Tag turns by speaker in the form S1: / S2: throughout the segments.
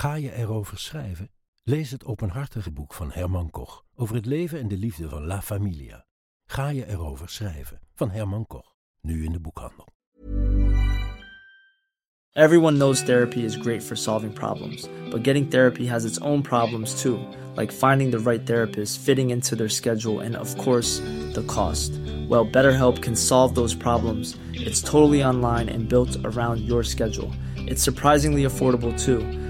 S1: Ga je erover schrijven? Lees het openhartige boek van Herman Koch over het leven en de liefde van La Familia. Ga je erover schrijven van Herman Koch, nu in de boekhandel.
S2: Everyone knows therapy is great for solving problems, but getting therapy has its own problems too, like finding the right therapist, fitting into their schedule, and of course, the cost. Well, BetterHelp can solve those problems. It's totally online and built around your schedule. It's surprisingly affordable too.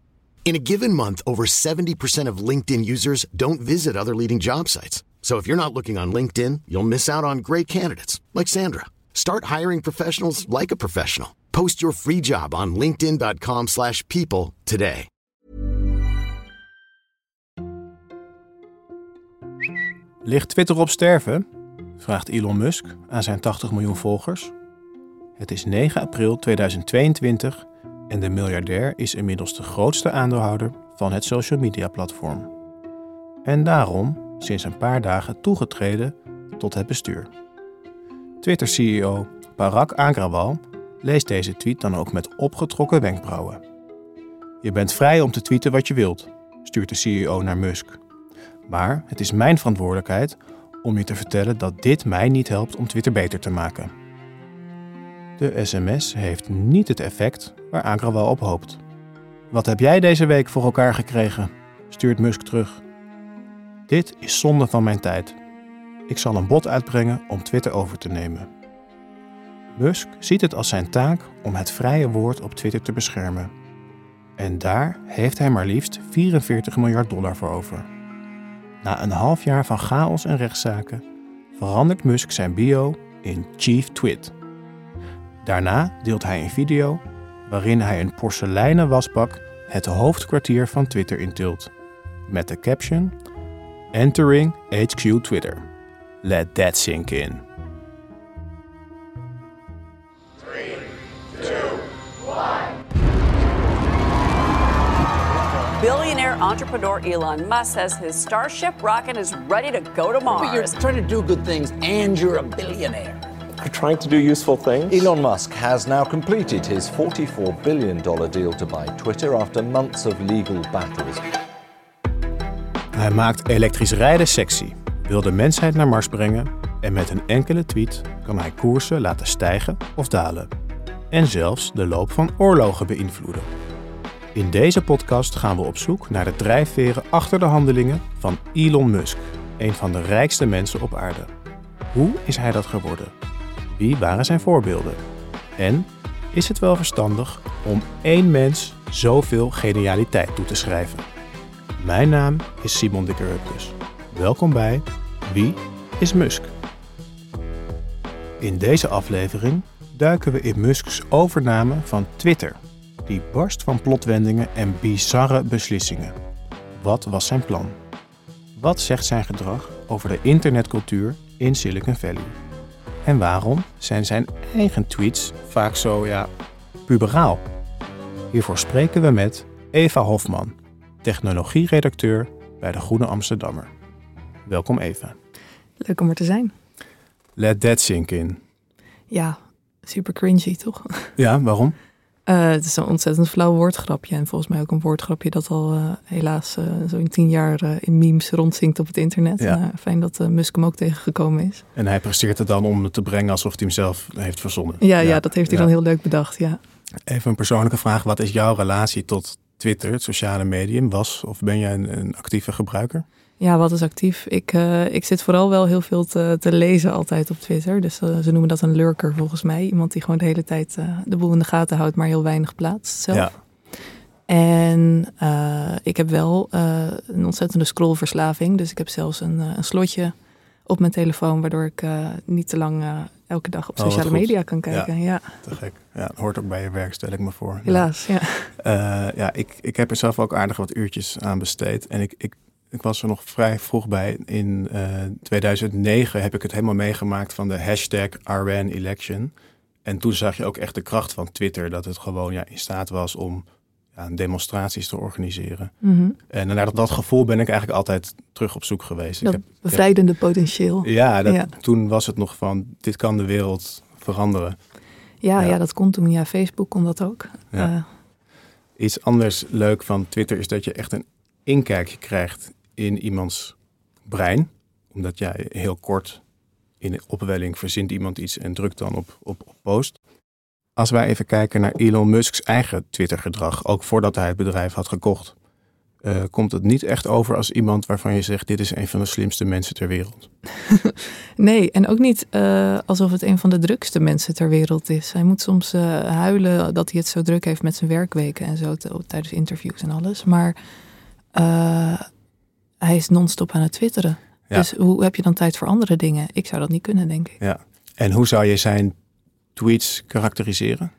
S3: In a given month, over 70% of LinkedIn users don't visit other leading job sites. So if you're not looking on LinkedIn, you'll miss out on great candidates like Sandra. Start hiring professionals like a professional. Post your free job on linkedin.com/people today.
S4: Ligt Twitter op sterven? Vraagt Elon Musk aan zijn 80 miljoen volgers. Het is 9 april 2022 en de miljardair is inmiddels de grootste aandeelhouder van het social media platform. En daarom sinds een paar dagen toegetreden tot het bestuur. Twitter-CEO Parag Agrawal leest deze tweet dan ook met opgetrokken wenkbrauwen. Je bent vrij om te tweeten wat je wilt, stuurt de CEO naar Musk. Maar het is mijn verantwoordelijkheid om je te vertellen dat dit mij niet helpt om Twitter beter te maken. De sms heeft niet het effect waar Agrawal op hoopt. Wat heb jij deze week voor elkaar gekregen? stuurt Musk terug. Dit is zonde van mijn tijd. Ik zal een bod uitbrengen om Twitter over te nemen. Musk ziet het als zijn taak om het vrije woord op Twitter te beschermen. En daar heeft hij maar liefst 44 miljard dollar voor over. Na een half jaar van chaos en rechtszaken verandert Musk zijn bio in Chief Twit. Daarna deelt hij een video waarin hij een porseleinen wasbak het hoofdkwartier van Twitter intilt. Met de caption: Entering HQ Twitter. Let that sink in.
S5: Billionaire entrepreneur Elon Musk says his Starship rocket is ready to go to
S6: But you're
S5: Mars.
S6: trying to do good things and you're a billionaire.
S7: Trying to do useful things?
S8: Elon Musk has now completed his $44 billion deal to buy Twitter after months of legal battles.
S4: Hij maakt elektrisch rijden sexy, wil de mensheid naar Mars brengen en met een enkele tweet kan hij koersen laten stijgen of dalen. En zelfs de loop van oorlogen beïnvloeden. In deze podcast gaan we op zoek naar de drijfveren achter de handelingen van Elon Musk, een van de rijkste mensen op aarde. Hoe is hij dat geworden? Wie waren zijn voorbeelden? En is het wel verstandig om één mens zoveel genialiteit toe te schrijven? Mijn naam is Simon Dikkerhupkes. Welkom bij Wie is Musk? In deze aflevering duiken we in Musks overname van Twitter, die barst van plotwendingen en bizarre beslissingen. Wat was zijn plan? Wat zegt zijn gedrag over de internetcultuur in Silicon Valley? En waarom zijn zijn eigen tweets vaak zo, ja, puberaal? Hiervoor spreken we met Eva Hofman, technologieredacteur bij de Groene Amsterdammer. Welkom Eva.
S9: Leuk om er te zijn.
S4: Let that sink in.
S9: Ja, super cringy toch?
S4: Ja, waarom?
S9: Eh, het is een ontzettend flauw woordgrapje. En volgens mij ook een woordgrapje dat al eh, helaas eh, zo'n tien jaar in memes rondzinkt op het internet.
S4: Ja.
S9: Eh, fijn dat Musk hem ook tegengekomen is.
S4: En hij presteert het dan om het te brengen alsof hij hem zelf heeft verzonnen.
S9: Ja, ja, dat heeft hij
S4: ja.
S9: dan heel leuk bedacht. Ja.
S4: Even een persoonlijke vraag. Wat is jouw relatie tot Twitter, het sociale medium? Was of ben jij een, een actieve gebruiker?
S9: Ja, wat is actief? Ik, eh, ik zit vooral wel heel veel te, te lezen altijd op Twitter. Dus eh, ze noemen dat een lurker volgens mij. Iemand die gewoon de hele tijd eh, de boel in de gaten houdt, maar heel weinig plaatst zelf.
S4: Ja.
S9: En ik heb wel een ontzettende scrollverslaving. Dus ik heb zelfs een, een slotje op mijn telefoon, waardoor ik niet te lang elke dag op
S4: Oh,
S9: sociale media kan kijken. Ja,
S4: Te gek. Ja, dat hoort ook bij je werk, stel ik me voor.
S9: helaas. Ja.
S4: Ja, ja ik, ik heb er zelf ook aardig wat uurtjes aan besteed. En ik, ik ik was er nog vrij vroeg bij. In 2009 heb ik het helemaal meegemaakt van de hashtag RN election. En toen zag je ook echt de kracht van Twitter. Dat het gewoon ja, in staat was om ja, demonstraties te organiseren.
S9: Mhm.
S4: En naar dat, gevoel ben ik eigenlijk altijd terug op zoek geweest.
S9: Dat
S4: ik heb,
S9: bevrijdende potentieel.
S4: Ja, dat,
S9: Ja.
S4: toen was het nog van, dit kan de wereld veranderen.
S9: Ja,
S4: Ja.
S9: ja. dat kon toen. Ja, Facebook kon dat ook. Eh,
S4: Iets anders leuk van Twitter is dat je echt een inkijkje krijgt in iemands brein. Omdat jij heel kort in een opwelling verzint iemand iets en drukt dan op, op, op post. Als wij even kijken naar Elon Musk's eigen Twitter-gedrag, ook voordat hij het bedrijf had gekocht, eh, komt het niet echt over als iemand waarvan je zegt: dit is een van de slimste mensen ter wereld.
S9: nee, en ook niet eh, alsof het een van de drukste mensen ter wereld is. Hij moet soms eh, huilen dat hij het zo druk heeft met zijn werkweken en zo tijdens interviews en alles. Maar hij is non-stop aan het twitteren.
S4: Ja.
S9: Dus hoe heb je dan tijd voor andere dingen? Ik zou dat niet kunnen, denk ik.
S4: Ja. En hoe zou je zijn tweets karakteriseren?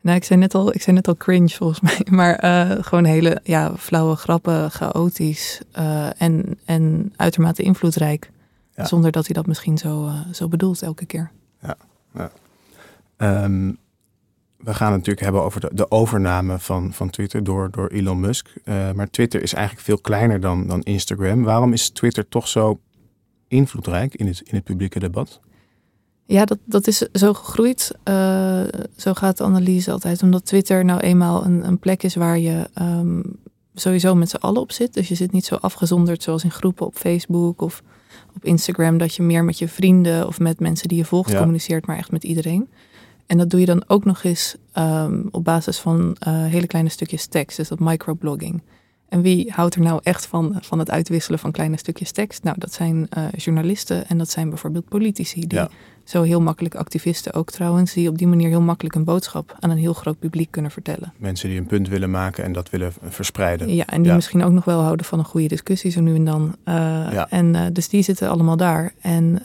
S9: Nou, ik zei net al, ik zei net al cringe volgens mij. Maar eh, gewoon hele ja, flauwe grappen, chaotisch eh, en, en uitermate invloedrijk.
S4: Ja.
S9: Zonder dat hij dat misschien zo, eh, zo bedoelt elke keer.
S4: Ehm, we gaan het natuurlijk hebben over de, de overname van, van Twitter door, door Elon Musk. Eh, maar Twitter is eigenlijk veel kleiner dan, dan Instagram. Waarom is Twitter toch zo invloedrijk in het, in het publieke debat?
S9: Ja, dat, dat is zo gegroeid. Eh, zo gaat de analyse altijd. Omdat Twitter nou eenmaal een, een plek is waar je ehm, sowieso met z'n allen op zit. Dus je zit niet zo afgezonderd zoals in groepen op Facebook of op Instagram. Dat je meer met je vrienden of met mensen die je volgt
S4: Ja.
S9: communiceert, maar echt met iedereen. En dat doe je dan ook nog eens ehm, op basis van eh, hele kleine stukjes tekst. Dus dat microblogging. En wie houdt er nou echt van, van het uitwisselen van kleine stukjes tekst? Nou, dat zijn eh, journalisten en dat zijn bijvoorbeeld politici. Die
S4: Ja.
S9: zo heel makkelijk, activisten ook trouwens, die op die manier heel makkelijk een boodschap aan een heel groot publiek kunnen vertellen.
S4: Mensen die een punt willen maken en dat willen verspreiden.
S9: Ja, en die misschien ook nog wel houden van een goede discussie zo nu en dan. Eh,
S4: Ja.
S9: En eh, dus die zitten allemaal daar. En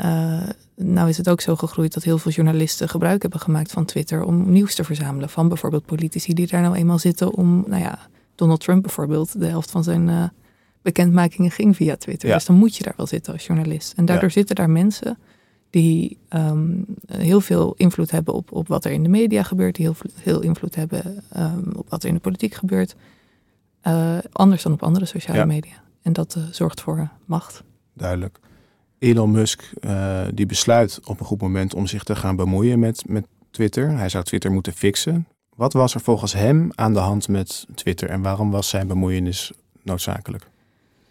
S9: nou is het ook zo gegroeid dat heel veel journalisten gebruik hebben gemaakt van Twitter om nieuws te verzamelen van bijvoorbeeld politici die daar nou eenmaal zitten om, nou ja, Donald Trump bijvoorbeeld, de helft van zijn eh, bekendmakingen ging via Twitter.
S4: Ja.
S9: Dus dan moet je daar wel zitten als journalist. En daardoor
S4: Ja.
S9: zitten daar mensen die ehm, heel veel invloed hebben op, op wat er in de media gebeurt, die heel, veel- heel invloed hebben ehm, op wat er in de politiek gebeurt. Eh, anders dan op andere sociale
S4: Ja.
S9: media. En dat eh, zorgt voor macht.
S4: Duidelijk. Elon Musk die besluit op een goed moment om zich te gaan bemoeien met, met Twitter. Hij zou Twitter moeten fixen. Wat was er volgens hem aan de hand met Twitter en waarom was zijn bemoeienis noodzakelijk?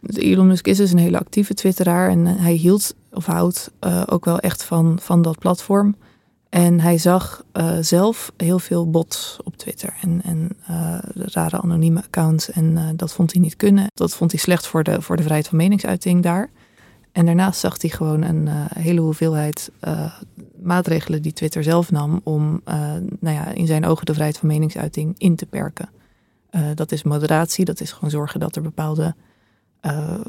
S9: Elon Musk is dus een hele actieve twitteraar en eh, hij hield of houdt eh, ook wel echt van, van dat platform. En hij zag eh, zelf heel veel bots op Twitter en, en rare anonieme accounts. En dat vond hij niet kunnen. Dat vond hij slecht voor de, voor de vrijheid van meningsuiting daar. En daarnaast zag hij gewoon een eh, hele hoeveelheid eh, maatregelen die Twitter zelf nam om eh, nou ja, in zijn ogen de vrijheid van meningsuiting in te perken. Dat is moderatie, dat is gewoon zorgen dat er bepaalde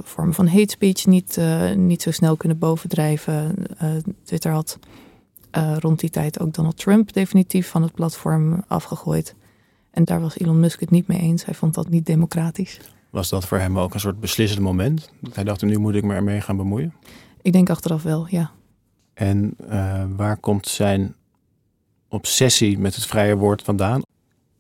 S9: vormen van hate speech niet, niet zo snel kunnen bovendrijven. Twitter had rond die tijd ook Donald Trump definitief van het platform afgegooid. En daar was Elon Musk het niet mee eens. Hij vond dat niet democratisch.
S4: Was dat voor hem ook een soort beslissend moment? Dat hij dacht, nu moet ik me ermee gaan bemoeien?
S9: Ik denk achteraf wel, ja.
S4: En eh, waar komt zijn obsessie met het vrije woord vandaan?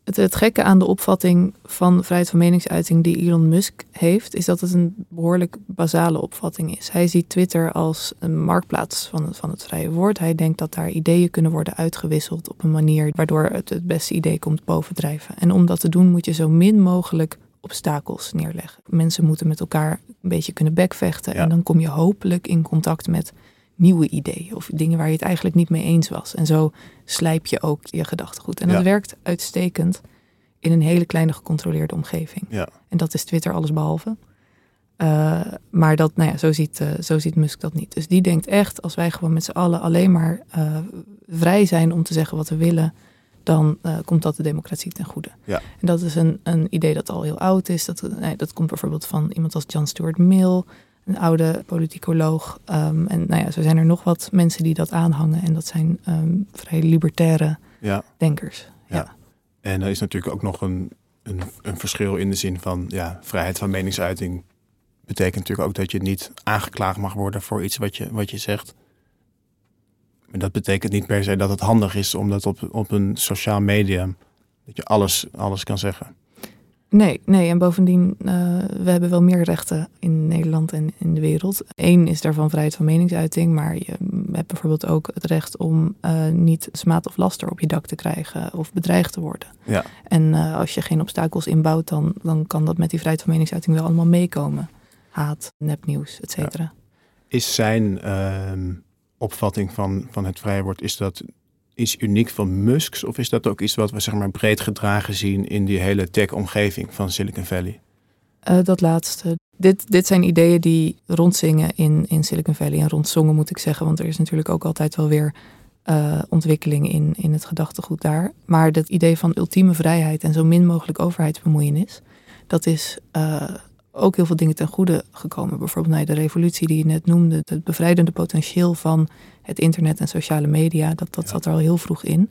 S9: Het, het gekke aan de opvatting van vrijheid van meningsuiting die Elon Musk heeft, is dat het een behoorlijk basale opvatting is. Hij ziet Twitter als een marktplaats van het, van het vrije woord. Hij denkt dat daar ideeën kunnen worden uitgewisseld op een manier waardoor het het beste idee komt bovendrijven. En om dat te doen moet je zo min mogelijk obstakels neerleggen. Mensen moeten met elkaar een beetje kunnen bekvechten
S4: Ja.
S9: en dan kom je hopelijk in contact met nieuwe ideeën of dingen waar je het eigenlijk niet mee eens was. En zo slijp je ook je gedachtegoed. En dat
S4: Ja.
S9: werkt uitstekend in een hele kleine gecontroleerde omgeving.
S4: Ja.
S9: En dat is Twitter alles behalve. Eh, maar dat, nou ja, zo ziet, eh, zo ziet Musk dat niet. Dus die denkt echt, als wij gewoon met z'n allen alleen maar eh, vrij zijn om te zeggen wat we willen, dan eh, komt dat de democratie ten goede.
S4: Ja.
S9: En dat is een, een idee dat al heel oud is. Dat, nee, dat komt bijvoorbeeld van iemand als John Stuart Mill, een oude politicoloog. Ehm, en nou ja, zo zijn er nog wat mensen die dat aanhangen. En dat zijn ehm, vrij libertaire
S4: Ja.
S9: denkers.
S4: Ja. En er is natuurlijk ook nog een, een, een verschil in de zin van ja, vrijheid van meningsuiting betekent natuurlijk ook dat je niet aangeklaagd mag worden voor iets wat je, wat je zegt. Maar dat betekent niet per se dat het handig is om dat op, op een sociaal medium, dat je alles, alles kan zeggen.
S9: Nee, nee. En bovendien, uh, we hebben wel meer rechten in Nederland en in de wereld. Eén is daarvan vrijheid van meningsuiting, maar je hebt bijvoorbeeld ook het recht om uh, niet smaad of laster op je dak te krijgen of bedreigd te worden.
S4: Ja.
S9: En uh, als je geen obstakels inbouwt, dan, dan kan dat met die vrijheid van meningsuiting wel allemaal meekomen. Haat, nepnieuws, et cetera. Ja.
S4: Is zijn ehm, opvatting van, van het vrije woord, is dat iets uniek van Musk's? Of is dat ook iets wat we zeg maar, breed gedragen zien in die hele tech-omgeving van Silicon Valley?
S9: Uh, dat laatste. Dit, dit zijn ideeën die rondzingen in, in Silicon Valley. En rondzongen moet ik zeggen, want er is natuurlijk ook altijd wel weer uh, ontwikkeling in, in het gedachtegoed daar. Maar dat idee van ultieme vrijheid en zo min mogelijk overheidsbemoeienis, dat is uh, ook heel veel dingen ten goede gekomen. Bijvoorbeeld naar de revolutie die je net noemde, het bevrijdende potentieel van het internet en sociale media, dat, dat zat er al heel vroeg in.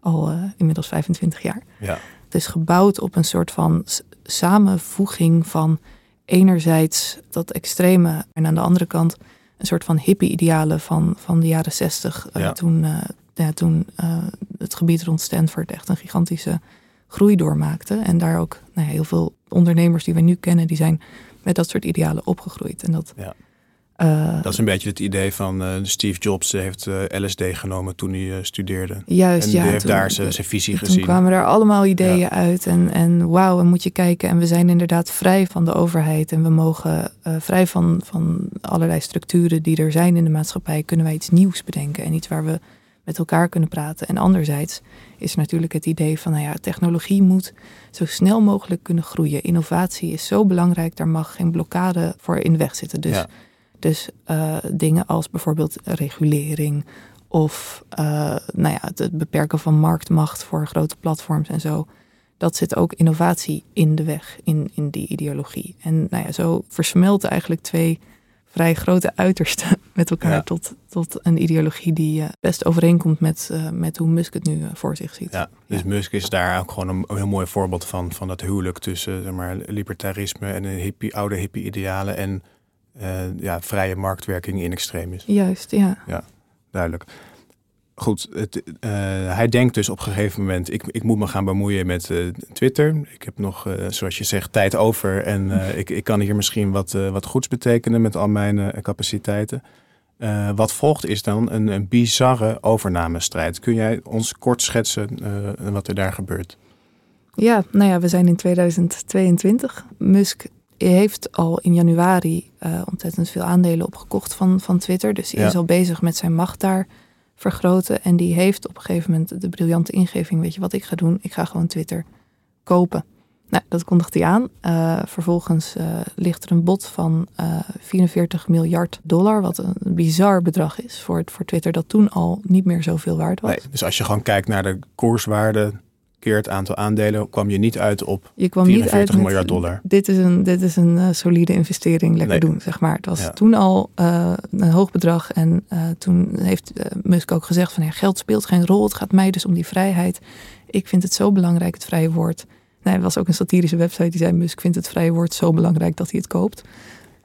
S9: Al uh, inmiddels 25 jaar.
S4: Ja.
S9: Het is gebouwd op een soort van samenvoeging van enerzijds dat extreme en aan de andere kant een soort van hippie-idealen van, van de jaren 60. Uh,
S4: Ja.
S9: Toen, uh, ja, toen uh, het gebied rond Stanford echt een gigantische groei doormaakte. En daar ook nou ja, heel veel ondernemers die we nu kennen, die zijn met dat soort idealen opgegroeid. En dat,
S4: Ja.
S9: uh,
S4: Dat is een beetje het idee van eh, Steve Jobs heeft eh, LSD genomen toen hij eh, studeerde.
S9: Juist,
S4: en
S9: ja,
S4: die heeft
S9: toen-
S4: daar zijn, zijn visie
S9: Toen
S4: gezien.
S9: kwamen er allemaal ideeën
S4: Ja.
S9: uit en, en wauw, en moet je kijken. En we zijn inderdaad vrij van de overheid en we mogen eh, vrij van, van allerlei structuren die er zijn in de maatschappij, kunnen wij iets nieuws bedenken en iets waar we met elkaar kunnen praten. En anderzijds is natuurlijk het idee van, nou ja, technologie moet zo snel mogelijk kunnen groeien. Innovatie is zo belangrijk, daar mag geen blokkade voor in de weg zitten. Dus,
S4: Ja.
S9: dus eh, dingen als bijvoorbeeld regulering of eh, nou ja, het, het beperken van marktmacht voor grote platforms en zo. Dat zit ook innovatie in de weg, in, in die ideologie. En nou ja, zo versmelten eigenlijk twee vrij grote uitersten met elkaar
S4: Ja.
S9: tot, tot een ideologie die eh, best overeenkomt met, eh, met hoe Musk het nu eh, voor zich ziet.
S4: Ja, dus Musk is daar ook gewoon een, een heel mooi voorbeeld van. Van dat huwelijk tussen zeg maar, libertarisme en een hippie, oude hippie-idealen. En ja, vrije marktwerking in extremis.
S9: Juist, ja.
S4: Ja, duidelijk. Goed, het, eh, hij denkt dus op een gegeven moment... Ik, ik moet me gaan bemoeien met eh, Twitter. Ik heb nog, eh, zoals je zegt, tijd over. En ik, ik kan hier misschien wat, wat goeds betekenen met al mijn capaciteiten. Wat volgt is dan een, een bizarre overnamestrijd. Kun jij ons kort schetsen wat er daar gebeurt?
S9: Ja, nou ja, we zijn in 2022. Musk heeft al in januari ontzettend veel aandelen opgekocht van, van Twitter. Dus hij
S4: Ja.
S9: is al bezig met zijn macht daar vergroten. En die heeft op een gegeven moment de briljante ingeving. Weet je wat ik ga doen? Ik ga gewoon Twitter kopen. Nou, dat kondigde hij aan. Eh, vervolgens eh, ligt er een bod van eh 44 miljard dollar. Wat een bizar bedrag is voor, voor Twitter. Dat toen al niet meer zoveel waard was.
S4: Dus als je gewoon kijkt naar de koerswaarde... het aantal aandelen... kwam je niet uit op
S9: Je kwam niet
S4: 44
S9: uit met,
S4: miljard dollar.
S9: Dit is een, dit is een eh, solide investering, lekker
S4: Nee.
S9: doen, zeg maar. Het was
S4: Ja.
S9: toen al eh, een hoog bedrag. En eh, toen heeft Musk ook gezegd van ja, geld speelt geen rol. Het gaat mij dus om die vrijheid. Ik vind het zo belangrijk, het vrije woord. Er was ook een satirische website die zei Musk vindt het vrije woord zo belangrijk dat hij het koopt.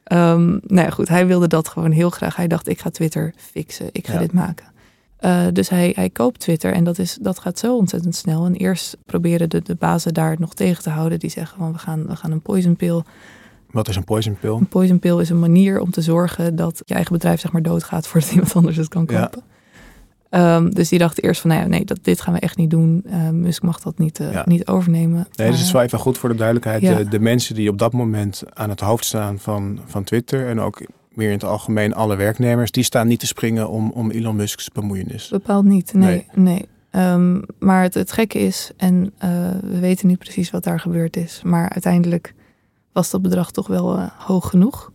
S9: Ehm nou ja, goed, hij wilde dat gewoon heel graag. Hij dacht, ik ga Twitter fixen, ik ga
S4: Ja.
S9: dit maken. Eh, dus hij, hij koopt Twitter en dat, is, dat gaat zo ontzettend snel. En eerst proberen de, de bazen daar nog tegen te houden. Die zeggen van we gaan, we gaan een poison pill.
S4: Wat is een poison pill?
S9: Een poison pill is een manier om te zorgen dat je eigen bedrijf zeg maar doodgaat voordat iemand anders het kan
S4: Ja.
S9: kopen. Ehm, dus die dachten eerst van nou ja, nee, dat, dit gaan we echt niet doen. Eh, Musk mag dat niet, eh,
S4: Ja.
S9: niet overnemen.
S4: Nee, dus het is wel even goed voor de duidelijkheid.
S9: Ja.
S4: De, de mensen die op dat moment aan het hoofd staan van, van Twitter en ook meer in het algemeen alle werknemers, die staan niet te springen om, om Elon Musk's bemoeienis.
S9: Bepaald niet, nee.
S4: Nee.
S9: nee. Ehm, maar het, het gekke is, en eh, we weten niet precies wat daar gebeurd is, maar uiteindelijk was dat bedrag toch wel eh, hoog genoeg.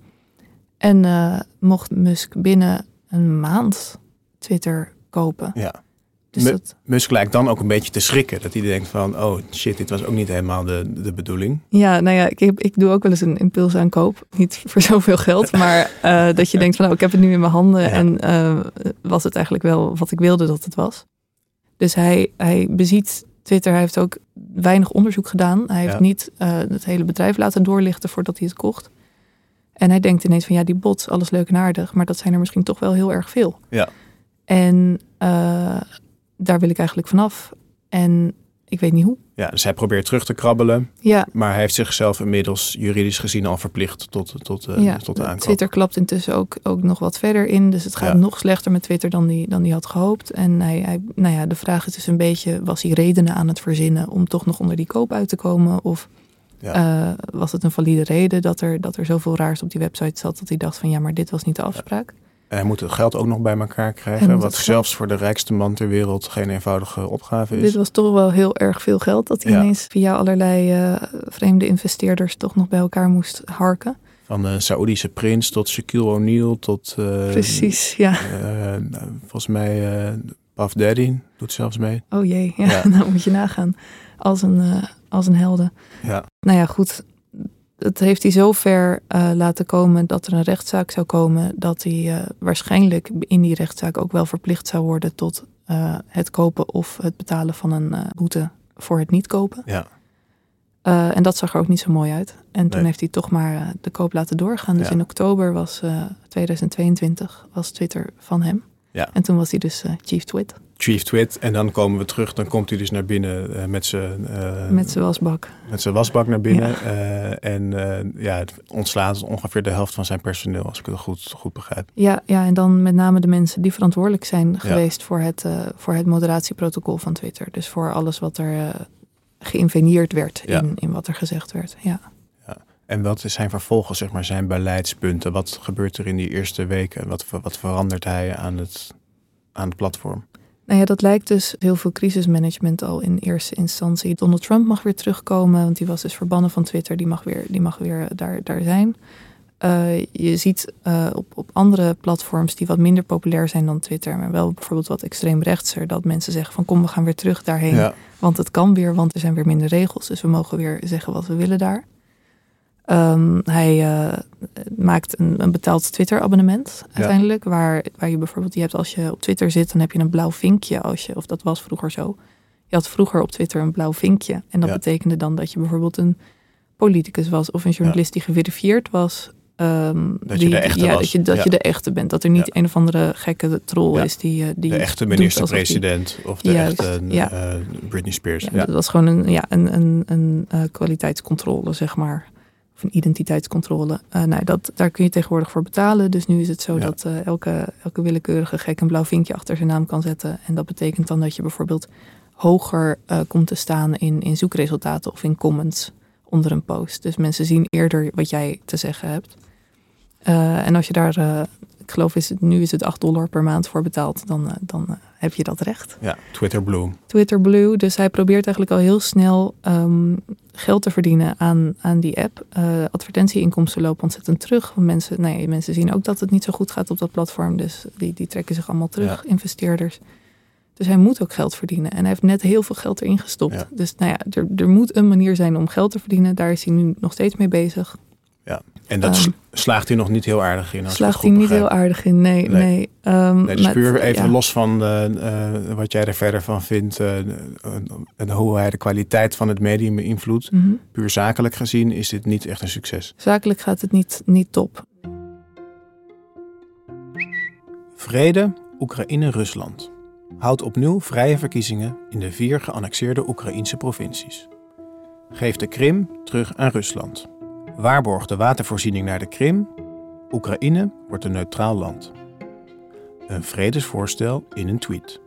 S9: En eh, mocht Musk binnen een maand Twitter kopen.
S4: Ja.
S9: Dus dat,
S4: Musk lijkt dan ook een beetje te schrikken. Dat hij denkt van, oh shit, dit was ook niet helemaal de, de bedoeling.
S9: ja, nou ja, ik, heb, ik doe ook wel eens een impulsaankoop. Niet voor zoveel geld, maar eh, dat je denkt van, nou, ik heb het nu in mijn handen.
S4: Ja.
S9: En eh, was het eigenlijk wel wat ik wilde dat het was. Dus hij, hij beziet Twitter. Hij heeft ook weinig onderzoek gedaan. Hij heeft
S4: Ja.
S9: niet eh, het hele bedrijf laten doorlichten voordat hij het kocht. En hij denkt ineens van ja, die bots, alles leuk en aardig, maar dat zijn er misschien toch wel heel erg veel.
S4: Ja.
S9: En uh, daar wil ik eigenlijk vanaf. En ik weet niet hoe.
S4: Ja, dus hij probeert terug te krabbelen.
S9: Ja.
S4: Maar hij heeft zichzelf inmiddels juridisch gezien al verplicht tot, tot, uh,
S9: ja,
S4: tot de aankoop.
S9: Twitter klapt intussen ook, ook nog wat verder in. Dus het gaat
S4: Ja.
S9: nog slechter met Twitter dan hij dan die had gehoopt. En hij, hij, nou ja, de vraag is dus een beetje, was hij redenen aan het verzinnen om toch nog onder die koop uit te komen? Of
S4: Ja.
S9: eh, was het een valide reden dat er, dat er zoveel raars op die website zat dat hij dacht van ja, maar dit was niet de afspraak?
S4: En hij moet het geld ook nog bij elkaar krijgen. Wat zelfs voor de rijkste man ter wereld geen eenvoudige opgave is.
S9: Dit was toch wel heel erg veel geld dat hij
S4: Ja.
S9: ineens via allerlei eh, vreemde investeerders toch nog bij elkaar moest harken.
S4: Van de Saoedische prins tot Shaquille O'Neal tot... eh,
S9: Precies, ja.
S4: eh, volgens mij eh Puff Daddy doet zelfs mee.
S9: Oh jee, ja,
S4: Ja.
S9: nou moet je nagaan. Als een, eh, als een helden.
S4: Ja.
S9: Nou ja, goed. Het heeft hij zo ver eh, laten komen dat er een rechtszaak zou komen. Dat hij eh, waarschijnlijk in die rechtszaak ook wel verplicht zou worden tot eh, het kopen of het betalen van een boete voor het niet kopen.
S4: Ja.
S9: En dat zag er ook niet zo mooi uit. En toen
S4: Nee.
S9: heeft hij toch maar de koop laten doorgaan. Dus
S4: Ja.
S9: in oktober was eh, 2022 was Twitter van hem.
S4: Ja.
S9: En toen was hij dus chief twit.
S4: Chief Twit. En dan komen we terug. Dan komt hij dus naar binnen eh, met zijn... eh,
S9: met zijn wasbak.
S4: met zijn wasbak naar binnen.
S9: Ja.
S4: eh, en ja, het ontslaat ongeveer de helft van zijn personeel, als ik het goed, goed begrijp.
S9: Ja, ja, en dan met name de mensen die verantwoordelijk zijn geweest voor het, voor het moderatieprotocol van Twitter. Dus voor alles wat er geïnveneerd werd
S4: Ja.
S9: in, in wat er gezegd werd. Ja.
S4: En wat zijn vervolgens, zeg maar, zijn beleidspunten? Wat gebeurt er in die eerste weken? Wat, wat verandert hij aan het, aan het platform?
S9: Nou ja, dat lijkt dus heel veel crisismanagement al in eerste instantie. Donald Trump mag weer terugkomen, want die was dus verbannen van Twitter. Die mag weer, die mag weer eh, daar, daar zijn. Eh, je ziet eh, op, op andere platforms die wat minder populair zijn dan Twitter, maar wel bijvoorbeeld wat extreem rechtser, dat mensen zeggen van kom, we gaan weer terug daarheen.
S4: Ja.
S9: Want het kan weer, want er zijn weer minder regels. Dus we mogen weer zeggen wat we willen daar. Ehm, hij eh, maakt een, een betaald Twitter-abonnement uiteindelijk. Waar, waar je bijvoorbeeld, je hebt als je op Twitter zit, dan heb je een blauw vinkje. Als je, of dat was vroeger zo. Je had vroeger op Twitter een blauw vinkje. En dat
S4: Ja.
S9: betekende dan dat je bijvoorbeeld een politicus was of een journalist die geverifieerd was. Ehm,
S4: Dat je
S9: die-
S4: de echte
S9: ja,
S4: was.
S9: Dat je, dat
S4: Ja.
S9: je de echte bent. Dat er niet een of andere gekke troll is die, eh, die
S4: de echte minister-president of de
S9: Juist,
S4: echte eh, Britney Spears.
S9: Dat was gewoon een, ja, een, een, een eh, kwaliteitscontrole, zeg maar. Of een identiteitscontrole. Eh, nou, dat, daar kun je tegenwoordig voor betalen. Dus nu is het zo
S4: Ja.
S9: dat eh, elke, elke willekeurige gek een blauw vinkje achter zijn naam kan zetten. En dat betekent dan dat je bijvoorbeeld hoger eh, komt te staan in, in zoekresultaten of in comments onder een post. Dus mensen zien eerder wat jij te zeggen hebt. En als je daar, ik geloof is het, nu is het 8 dollar per maand voor betaalt, dan, dan heb je dat recht.
S4: ja, Twitter Blue.
S9: Twitter Blue. Dus hij probeert eigenlijk al heel snel ehm, geld te verdienen aan, aan die app. Eh advertentieinkomsten lopen ontzettend terug. Want mensen, nou ja, mensen zien ook dat het niet zo goed gaat op dat platform. Dus die, die trekken zich allemaal terug, investeerders. Dus hij moet ook geld verdienen. En hij heeft net heel veel geld erin gestopt.
S4: Ja.
S9: Dus nou ja, er, er moet een manier zijn om geld te verdienen. Daar is hij nu nog steeds mee bezig.
S4: En dat
S9: Ehm,
S4: sla- slaagt hij nog niet heel aardig in.
S9: Slaagt
S4: goed
S9: niet
S4: begrijp.
S9: heel aardig in. Nee,
S4: Nee.
S9: nee.
S4: Nee, dus puur even
S9: ja.
S4: los van eh, eh, wat jij er verder van vindt eh, en hoe hij de kwaliteit van het medium beïnvloedt.
S9: Mhm.
S4: Puur zakelijk gezien is dit niet echt een succes.
S9: Zakelijk gaat het niet, niet top.
S4: Vrede, Oekraïne-Rusland. Houdt opnieuw vrije verkiezingen in de vier geannexeerde Oekraïnse provincies. Geeft de Krim terug aan Rusland. Waarborgt de watervoorziening naar de Krim. Oekraïne wordt een neutraal land. Een vredesvoorstel in een tweet.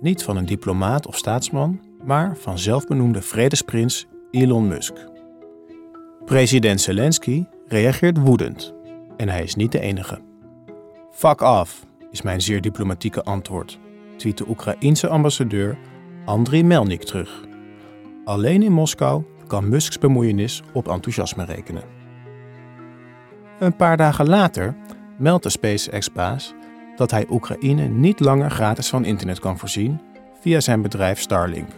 S4: Niet van een diplomaat of staatsman, maar van zelfbenoemde vredesprins Elon Musk. President Zelensky reageert woedend. En hij is niet de enige. Fuck off, is mijn zeer diplomatieke antwoord, tweet de Oekraïense ambassadeur Andriy Melnik terug. Alleen in Moskou kan Musks bemoeienis op enthousiasme rekenen. Een paar dagen later meldt de SpaceX-baas dat hij Oekraïne niet langer gratis van internet kan voorzien via zijn bedrijf Starlink.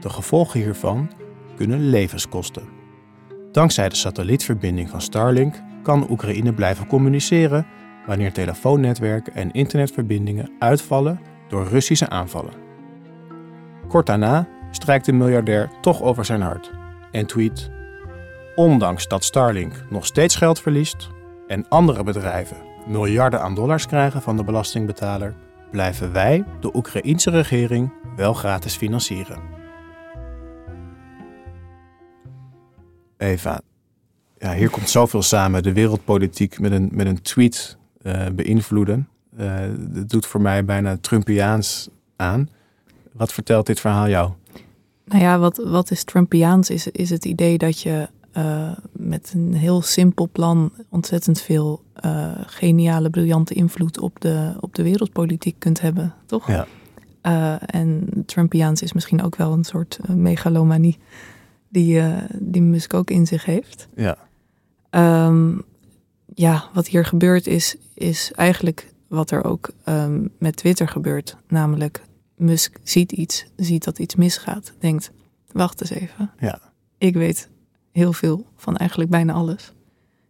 S4: De gevolgen hiervan kunnen levens kosten. Dankzij de satellietverbinding van Starlink kan Oekraïne blijven communiceren wanneer telefoonnetwerken en internetverbindingen uitvallen door Russische aanvallen. Kort daarna strijkt de miljardair toch over zijn hart en tweet: Ondanks dat Starlink nog steeds geld verliest en andere bedrijven miljarden aan dollars krijgen van de belastingbetaler, blijven wij de Oekraïense regering wel gratis financieren. Eva, ja, hier komt zoveel samen. De wereldpolitiek met een, met een tweet uh, beïnvloeden. Uh, dat doet voor mij bijna Trumpiaans aan. Wat vertelt dit verhaal jou?
S9: Nou ja, wat, wat is Trumpiaans? Is, is het idee dat je uh, met een heel simpel plan ontzettend veel uh, geniale, briljante invloed op de, op de wereldpolitiek kunt hebben, toch?
S4: Ja.
S9: Uh, en Trumpiaans is misschien ook wel een soort megalomanie die, die Musk ook in zich heeft.
S4: Ja.
S9: Um, ja, wat hier gebeurt is, is eigenlijk wat er ook um, met Twitter gebeurt. Namelijk, Musk ziet iets, ziet dat iets misgaat, denkt, wacht eens even.
S4: Ja.
S9: Ik weet heel veel van eigenlijk bijna alles.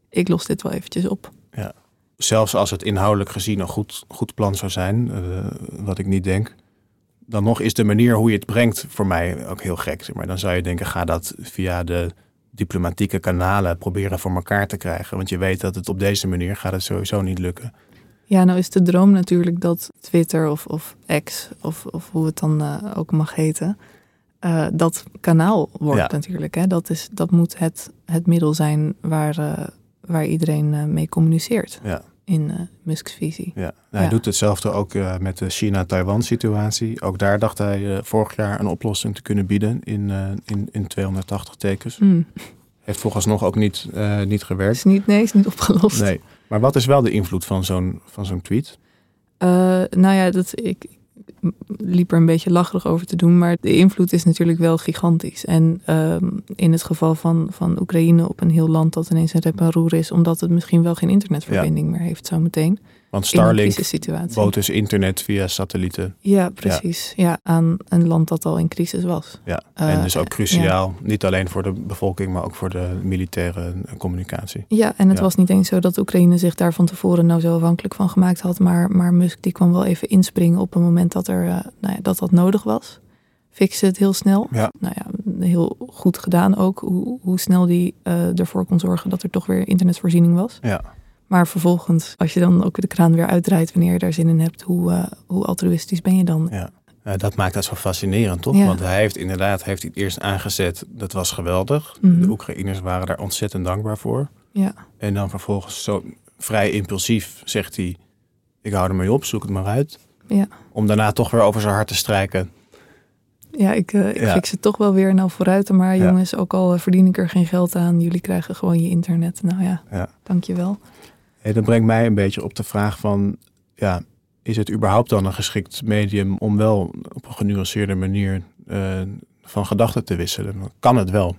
S9: Ik los dit wel eventjes op.
S4: Ja. Zelfs als het inhoudelijk gezien een goed, goed plan zou zijn, uh, wat ik niet denk, dan nog is de manier hoe je het brengt voor mij ook heel gek. Maar dan zou je denken, ga dat via de diplomatieke kanalen proberen voor elkaar te krijgen. Want je weet dat het op deze manier gaat het sowieso niet lukken.
S9: Ja, nou is de droom natuurlijk dat Twitter of, of X, of, of hoe het dan uh, ook mag heten, uh, dat kanaal wordt ja. natuurlijk. Hè? Dat, is, dat moet het, het middel zijn waar, uh, waar iedereen mee communiceert.
S4: Ja.
S9: In Musk's visie.
S4: Ja. Nou, hij ja. doet hetzelfde ook met de China-Taiwan situatie. Ook daar dacht hij vorig jaar een oplossing te kunnen bieden in, in, in 280 tekens.
S9: Mm.
S4: Heeft volgens nog ook niet, niet gewerkt.
S9: Is niet, nee, is niet opgelost.
S4: Nee. Maar wat is wel de invloed van zo'n, van zo'n tweet?
S9: Uh, nou ja, dat, ik, liep er een beetje lacherig over te doen, maar de invloed is natuurlijk wel gigantisch. En um, in het geval van, van Oekraïne op een heel land dat ineens een rep en roer is, omdat het misschien wel geen internetverbinding ja. meer heeft zo meteen.
S4: Want Starlink bood dus internet via satellieten.
S9: Ja, precies. Ja. ja. aan een land dat al in crisis was.
S4: Ja, en uh, dus ook cruciaal, ja. niet alleen voor de bevolking, maar ook voor de militaire communicatie.
S9: Ja, en het was niet eens zo dat Oekraïne zich daar van tevoren nou zo afhankelijk van gemaakt had, maar, maar Musk die kwam wel even inspringen op een moment dat er, uh, nou ja, dat, dat nodig was. Fixte het heel snel.
S4: Ja.
S9: Nou ja, heel goed gedaan ook, hoe, hoe snel die uh, ervoor kon zorgen dat er toch weer internetvoorziening was.
S4: Ja.
S9: Maar vervolgens, als je dan ook de kraan weer uitdraait wanneer je daar zin in hebt, hoe, uh, hoe altruïstisch ben je dan?
S4: Ja. dat maakt dat zo fascinerend, toch?
S9: Ja.
S4: Want hij heeft inderdaad heeft het eerst aangezet, dat was geweldig.
S9: Mm -hmm.
S4: De Oekraïners waren daar ontzettend dankbaar voor.
S9: Ja.
S4: En dan vervolgens zo vrij impulsief zegt hij, ik hou ermee op, zoek het maar uit.
S9: Ja.
S4: Om daarna toch weer over zijn hart te strijken.
S9: Ja, ik, uh, ik ja. fix het toch wel weer nou vooruit. Maar jongens, ook al verdien ik er geen geld aan, jullie krijgen gewoon je internet. Nou ja,
S4: ja.
S9: dankjewel.
S4: Hey, dat brengt mij een beetje op de vraag van, ja, is het überhaupt dan een geschikt medium om wel op een genuanceerde manier uh, van gedachten te wisselen? Kan het wel?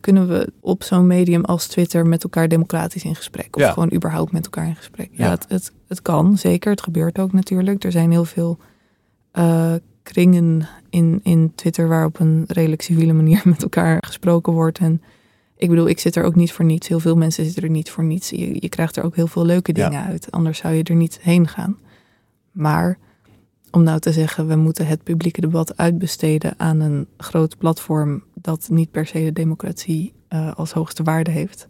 S9: Kunnen we op zo'n medium als Twitter met elkaar democratisch in gesprek? Of
S4: ja.
S9: gewoon überhaupt met elkaar in gesprek? Ja,
S4: Ja.
S9: Het, het, het kan, zeker. Het gebeurt ook natuurlijk. Er zijn heel veel uh, kringen in, in Twitter waar op een redelijk civiele manier met elkaar gesproken wordt. En ik bedoel, ik zit er ook niet voor niets. Heel veel mensen zitten er niet voor niets. Je, je krijgt er ook heel veel leuke dingen
S4: Ja.
S9: uit. Anders zou je er niet heen gaan. Maar om nou te zeggen, we moeten het publieke debat uitbesteden aan een groot platform dat niet per se de democratie uh, als hoogste waarde heeft.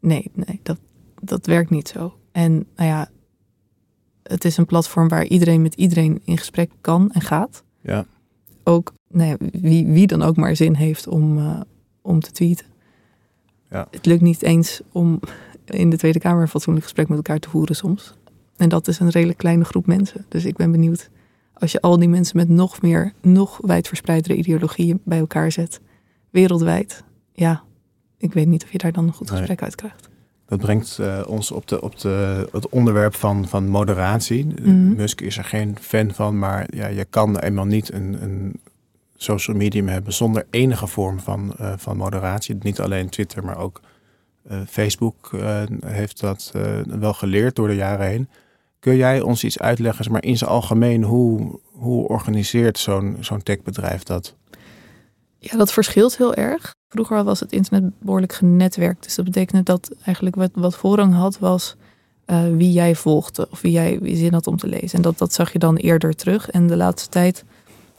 S9: Nee, nee, dat, dat werkt niet zo. En nou ja, het is een platform waar iedereen met iedereen in gesprek kan en gaat.
S4: Ja.
S9: Ook nou ja, wie, wie dan ook maar zin heeft om, uh, om te tweeten.
S4: Ja.
S9: Het lukt niet eens om in de Tweede Kamer een fatsoenlijk gesprek met elkaar te voeren soms. En dat is een redelijk kleine groep mensen. Dus ik ben benieuwd als je al die mensen met nog meer, nog wijdverspreidere ideologieën bij elkaar zet, wereldwijd. Ja, ik weet niet of je daar dan een goed gesprek
S4: Nee.
S9: uit krijgt.
S4: Dat brengt uh, ons op, de, op de, het onderwerp van, van moderatie.
S9: Mhm.
S4: Musk is er geen fan van, maar ja, je kan eenmaal niet een, een social medium hebben zonder enige vorm van, uh, van moderatie. Niet alleen Twitter, maar ook uh, Facebook heeft dat wel geleerd door de jaren heen. Kun jij ons iets uitleggen, maar in zijn algemeen, hoe, hoe organiseert zo'n zo'n techbedrijf dat?
S9: Ja, dat verschilt heel erg. Vroeger was het internet behoorlijk genetwerkt. Dus dat betekende dat eigenlijk wat, wat voorrang had was wie jij volgde. Of wie jij wie zin had om te lezen. En dat, dat zag je dan eerder terug. En de laatste tijd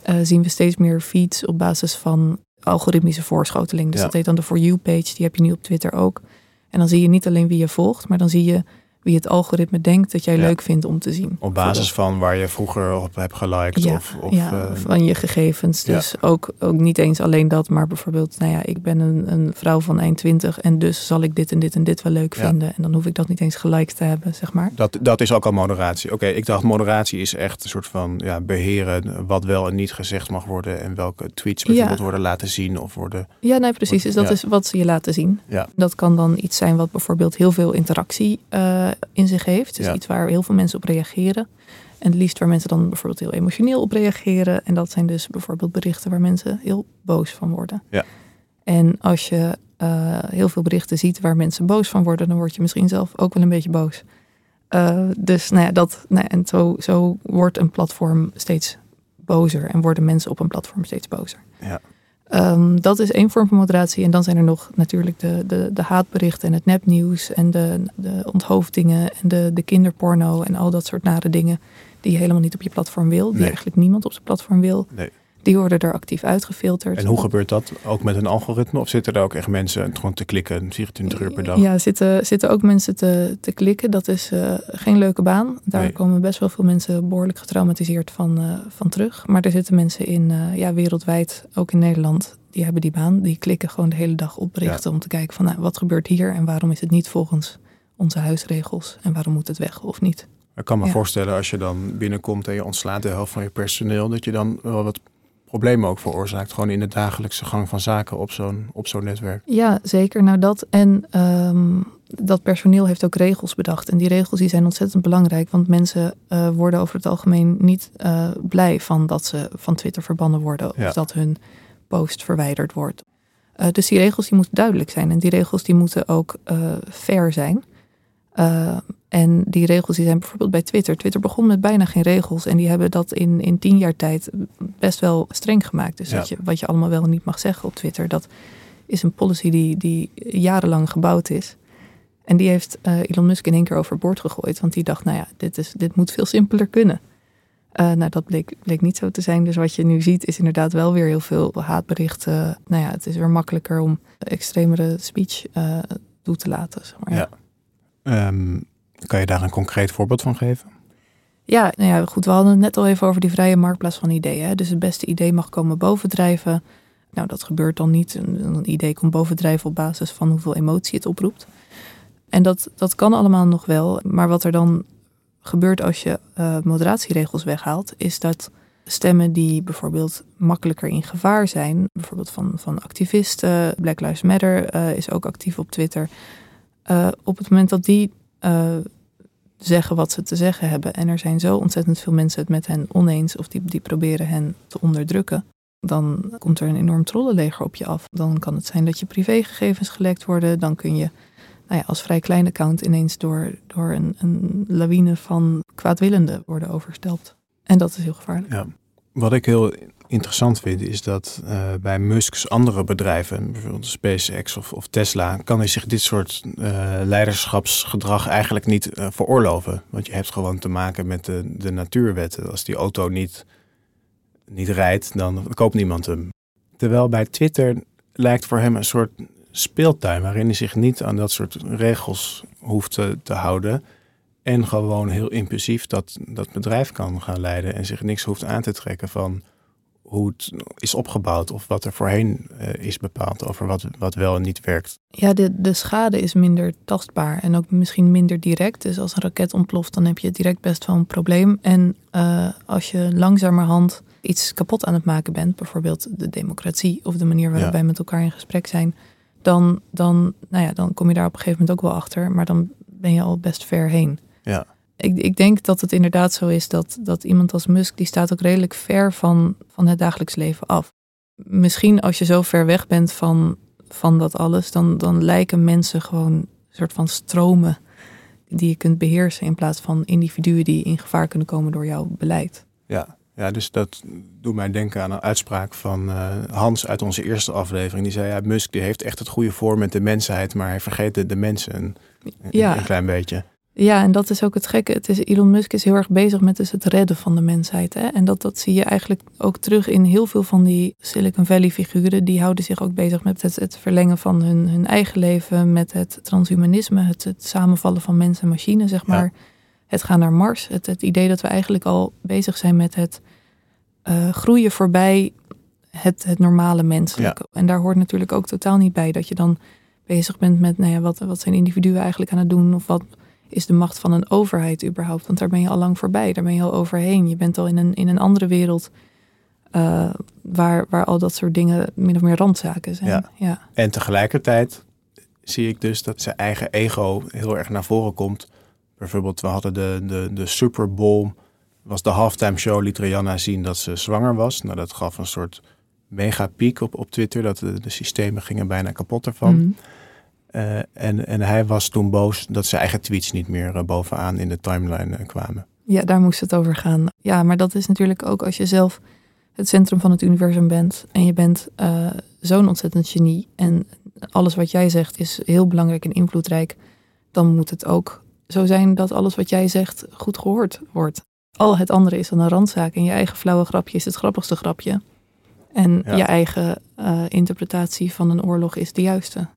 S9: uh, zien we steeds meer feeds op basis van algoritmische voorschoteling. Dus
S4: Ja.
S9: dat heet dan de For You-page. Die heb je nu op Twitter ook. En dan zie je niet alleen wie je volgt, maar dan zie je wie het algoritme denkt dat jij
S4: Ja.
S9: leuk vindt om te zien.
S4: Op basis van waar je vroeger op hebt geliked.
S9: Ja,
S4: of, of,
S9: ja,
S4: eh,
S9: van je gegevens. Dus ook, ook niet eens alleen dat, maar bijvoorbeeld, nou ja, ik ben een, een vrouw van eind 20 en dus zal ik dit en dit en dit wel leuk vinden. En dan hoef ik dat niet eens geliked te hebben, zeg maar.
S4: dat, dat is ook al moderatie. Oké, ik dacht moderatie is echt een soort van ja, beheren wat wel en niet gezegd mag worden. En welke tweets bijvoorbeeld worden laten zien of worden.
S9: Ja, nee, precies. Dus dat is wat ze je laten zien.
S4: Ja.
S9: Dat kan dan iets zijn wat bijvoorbeeld heel veel interactie eh, in zich heeft. Dus
S4: Ja.
S9: iets waar heel veel mensen op reageren. En het liefst waar mensen dan bijvoorbeeld heel emotioneel op reageren. En dat zijn dus bijvoorbeeld berichten waar mensen heel boos van worden.
S4: Ja.
S9: En als je eh, heel veel berichten ziet waar mensen boos van worden, dan word je misschien zelf ook wel een beetje boos. Eh, dus nou ja, dat, nou ja, en zo, zo wordt een platform steeds bozer en worden mensen op een platform steeds bozer.
S4: Ja.
S9: Ehm, dat is één vorm van moderatie. En dan zijn er nog natuurlijk de, de, de haatberichten en het nepnieuws en de, de onthoofdingen en de, de kinderporno en al dat soort nare dingen die je helemaal niet op je platform wil, die
S4: Nee.
S9: eigenlijk niemand op zijn platform wil.
S4: Nee.
S9: Die worden er actief uitgefilterd.
S4: En hoe gebeurt dat? Ook met een algoritme? Of zitten er ook echt mensen gewoon te klikken 24 uur per dag?
S9: Ja, zitten, zitten ook mensen te, te klikken. Dat is eh, geen leuke baan. Daar
S4: Nee.
S9: komen best wel veel mensen behoorlijk getraumatiseerd van, eh, van terug. Maar er zitten mensen in, eh, ja, wereldwijd, ook in Nederland, die hebben die baan. Die klikken gewoon de hele dag op berichten om te kijken van nou, wat gebeurt hier en waarom is het niet volgens onze huisregels en waarom moet het weg of niet.
S4: Ik kan me
S9: Ja.
S4: voorstellen als je dan binnenkomt en je ontslaat de helft van je personeel, dat je dan wel wat problemen ook veroorzaakt. Gewoon in de dagelijkse gang van zaken op zo'n op zo'n netwerk.
S9: Ja, zeker. Nou dat. En ehm, dat personeel heeft ook regels bedacht. En die regels die zijn ontzettend belangrijk. Want mensen eh, worden over het algemeen niet eh, blij van dat ze van Twitter verbannen worden.
S4: Ja.
S9: Of dat hun post verwijderd wordt. Eh, dus die regels die moeten duidelijk zijn. En die regels die moeten ook fair zijn. Eh, en die regels die zijn bijvoorbeeld bij Twitter. Twitter begon met bijna geen regels. En die hebben dat in, in tien jaar tijd best wel streng gemaakt. Dus
S4: Ja.
S9: dat je, wat je allemaal wel en niet mag zeggen op Twitter. Dat is een policy die, die jarenlang gebouwd is. En die heeft eh, Elon Musk in één keer overboord gegooid. Want die dacht, nou ja, dit, is, dit moet veel simpeler kunnen. Eh, nou, dat bleek, bleek niet zo te zijn. Dus wat je nu ziet is inderdaad wel weer heel veel haatberichten. Nou ja, het is weer makkelijker om extremere speech toe te laten. Zeg maar.
S4: Ja. Ehm, kan je daar een concreet voorbeeld van geven?
S9: Ja, nou ja, goed. We hadden het net al even over die vrije marktplaats van ideeën. Hè? Dus het beste idee mag komen bovendrijven. Nou, dat gebeurt dan niet. Een, idee komt bovendrijven op basis van hoeveel emotie het oproept. En dat, dat kan allemaal nog wel. Maar wat er dan gebeurt als je eh, moderatieregels weghaalt, is dat stemmen die bijvoorbeeld makkelijker in gevaar zijn, bijvoorbeeld van, van activisten, Black Lives Matter eh, is ook actief op Twitter. Eh, op het moment dat die eh, zeggen wat ze te zeggen hebben. En er zijn zo ontzettend veel mensen het met hen oneens of die, die proberen hen te onderdrukken. Dan komt er een enorm trollenleger op je af. Dan kan het zijn dat je privégegevens gelekt worden. Dan kun je nou ja, als vrij klein account ineens door, door een, een lawine van kwaadwillenden worden overstelpt. En dat is heel gevaarlijk.
S4: Ja. Wat ik heel interessant vind is dat eh, bij Musk's andere bedrijven, bijvoorbeeld SpaceX of, of Tesla, kan hij zich dit soort eh, leiderschapsgedrag eigenlijk niet eh, veroorloven. Want je hebt gewoon te maken met de, de natuurwetten. Als die auto niet, niet rijdt, dan koopt niemand hem. Terwijl bij Twitter lijkt voor hem een soort speeltuin waarin hij zich niet aan dat soort regels hoeft te, te houden. En gewoon heel impulsief dat, dat bedrijf kan gaan leiden. En zich niks hoeft aan te trekken van hoe het is opgebouwd. Of wat er voorheen eh, is bepaald over wat, wat wel en niet werkt.
S9: Ja, de, de schade is minder tastbaar en ook misschien minder direct. Dus als een raket ontploft, dan heb je direct best wel een probleem. En eh, als je langzamerhand iets kapot aan het maken bent, bijvoorbeeld de democratie of de manier waarop
S4: Ja.
S9: wij met elkaar in gesprek zijn, dan, dan, nou ja, dan kom je daar op een gegeven moment ook wel achter. Maar dan ben je al best ver heen.
S4: Ja,
S9: Ik, ik denk dat het inderdaad zo is dat, dat iemand als Musk, die staat ook redelijk ver van, van het dagelijks leven af. Misschien als je zo ver weg bent van, van dat alles, dan, dan lijken mensen gewoon een soort van stromen die je kunt beheersen in plaats van individuen die in gevaar kunnen komen door jouw beleid.
S4: ja. ja, dus dat doet mij denken aan een uitspraak van eh, Hans uit onze eerste aflevering. Die zei, ja, Musk die heeft echt het goede voor met de mensheid, maar hij vergeet de, de mensen een, een-
S9: Ja.
S4: een klein beetje.
S9: Ja, en dat is ook het gekke. Het is, Elon Musk is heel erg bezig met dus het redden van de mensheid. Hè? En dat, dat zie je eigenlijk ook terug in heel veel van die Silicon Valley figuren. Die houden zich ook bezig met het, het verlengen van hun, hun eigen leven, met het transhumanisme, het, het samenvallen van mens en machine, zeg maar. Het gaan naar Mars. Het, het idee dat we eigenlijk al bezig zijn met het uh, groeien voorbij het, het normale menselijke. En daar hoort natuurlijk ook totaal niet bij dat je dan bezig bent met, nou ja, wat, wat zijn individuen eigenlijk aan het doen? Of wat is de macht van een overheid überhaupt? Want daar ben je al lang voorbij, daar ben je al overheen. Je bent al in een, in een andere wereld uh, waar, waar al dat soort dingen min of meer randzaken zijn.
S4: Ja.
S9: ja.
S4: En tegelijkertijd zie ik dus dat zijn eigen ego heel erg naar voren komt. Bijvoorbeeld, we hadden de, de, de Super Bowl, was de halftime show, liet Rihanna zien dat ze zwanger was. Nou, dat gaf een soort mega piek op, op Twitter, dat de, de systemen gingen bijna kapot ervan.
S9: Mhm.
S4: Uh, en, en hij was toen boos dat zijn eigen tweets niet meer uh, bovenaan in de timeline uh, kwamen.
S9: Ja, daar moest het over gaan. Ja, maar dat is natuurlijk ook als je zelf het centrum van het universum bent en je bent zo'n ontzettend genie en alles wat jij zegt is heel belangrijk en invloedrijk, dan moet het ook zo zijn dat alles wat jij zegt goed gehoord wordt. Al het andere is dan een randzaak en je eigen flauwe grapje is het grappigste grapje. En
S4: Ja.
S9: je eigen interpretatie van een oorlog is de juiste.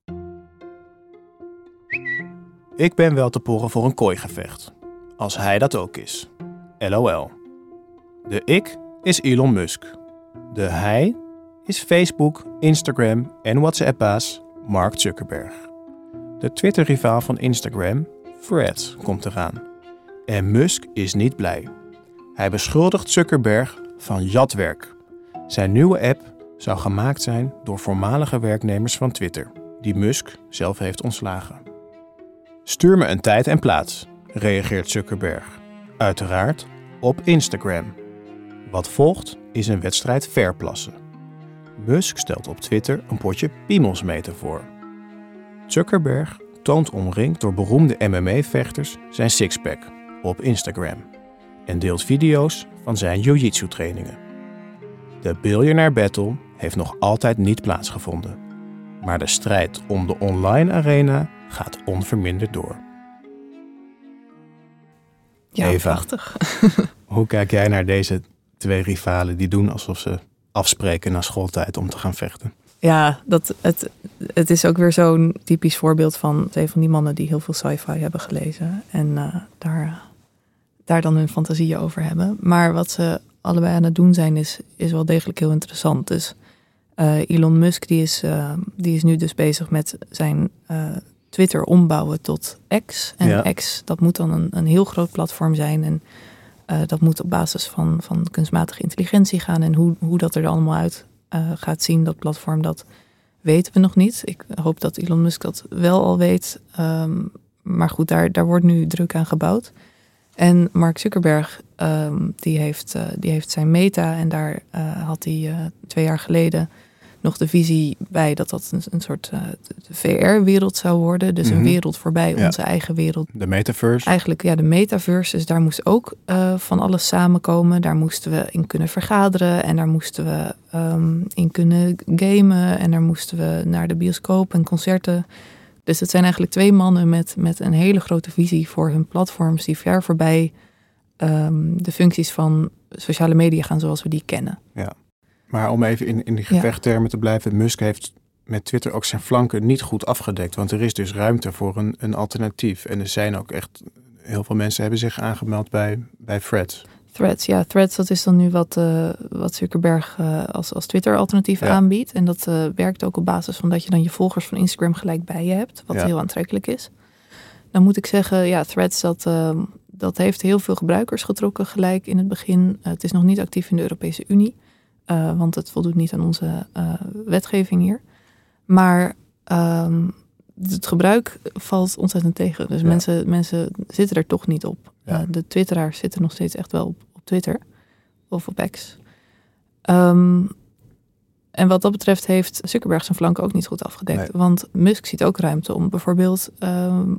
S4: Ik ben wel te porren voor een kooigevecht. Als hij dat ook is. LOL. De ik is Elon Musk. De hij is Facebook, Instagram en WhatsApp-baas Mark Zuckerberg. De Twitter-rivaal van Instagram, Threads, komt eraan. En Musk is niet blij. Hij beschuldigt Zuckerberg van jatwerk. Zijn nieuwe app zou gemaakt zijn door voormalige werknemers van Twitter, die Musk zelf heeft ontslagen. Stuur me een tijd en plaats, reageert Zuckerberg. Uiteraard op Instagram. Wat volgt is een wedstrijd verplassen. Musk stelt op Twitter een potje piemelsmeten voor. Zuckerberg toont omringd door beroemde MMA-vechters zijn sixpack op Instagram en deelt video's van zijn jiu-jitsu trainingen. De Billionaire Battle heeft nog altijd niet plaatsgevonden, maar de strijd om de online arena gaat onverminderd door.
S9: Ja,
S4: Eva.
S9: prachtig.
S4: Hoe kijk jij naar deze twee rivalen die doen alsof ze afspreken na schooltijd om te gaan vechten?
S9: Ja, dat, het, het is ook weer zo'n typisch voorbeeld van twee van die mannen die heel veel sci-fi hebben gelezen. En eh, daar, daar dan hun fantasieën over hebben. Maar wat ze allebei aan het doen zijn, is, is wel degelijk heel interessant. Dus eh, Elon Musk die is, eh, die is nu dus bezig met zijn Twitter ombouwen tot X. En
S4: Ja.
S9: X, dat moet dan een, een heel groot platform zijn. En eh, dat moet op basis van, van kunstmatige intelligentie gaan. En hoe, hoe dat er dan allemaal uit eh, gaat zien, dat platform, dat weten we nog niet. Ik hoop dat Elon Musk dat wel al weet. Ehm, maar goed, daar, daar wordt nu druk aan gebouwd. En Mark Zuckerberg, ehm, die, heeft, eh, die heeft zijn meta. En daar had hij twee jaar geleden nog de visie bij dat dat een, een soort eh, VR-wereld zou worden. Dus
S4: Mhm.
S9: een wereld voorbij
S4: Ja.
S9: onze eigen wereld.
S4: De metaverse?
S9: Eigenlijk ja, de metaverse. Dus daar moest ook eh, van alles samenkomen. Daar moesten we in kunnen vergaderen. En daar moesten we ehm, in kunnen gamen. En daar moesten we naar de bioscoop en concerten. Dus het zijn eigenlijk twee mannen met, met een hele grote visie voor hun platforms. Die ver voorbij ehm, de functies van sociale media gaan zoals we die kennen.
S4: Ja. Maar om even in, in die gevechttermen te blijven, Musk heeft met Twitter ook zijn flanken niet goed afgedekt. Want er is dus ruimte voor een, een alternatief. En er zijn ook echt, heel veel mensen hebben zich aangemeld bij, bij Threads.
S9: Threads, ja, Threads dat is dan nu wat, eh, wat Zuckerberg eh, als, als Twitter-alternatief
S4: Ja.
S9: aanbiedt. En dat eh, werkt ook op basis van dat je dan je volgers van Instagram gelijk bij je hebt, wat
S4: Ja.
S9: heel aantrekkelijk is. Dan moet ik zeggen, ja, Threads dat, eh, dat heeft heel veel gebruikers getrokken gelijk in het begin. Het is nog niet actief in de Europese Unie, eh, want het voldoet niet aan onze eh, wetgeving hier. Maar ehm, het gebruik valt ontzettend tegen. Dus
S4: Ja.
S9: mensen, mensen zitten er toch niet op.
S4: Ja.
S9: Eh, de twitteraars zitten nog steeds echt wel op, op Twitter of op X. Ehm, en wat dat betreft heeft Zuckerberg zijn flanken ook niet goed afgedekt.
S4: Nee.
S9: Want Musk ziet ook ruimte om bijvoorbeeld ehm,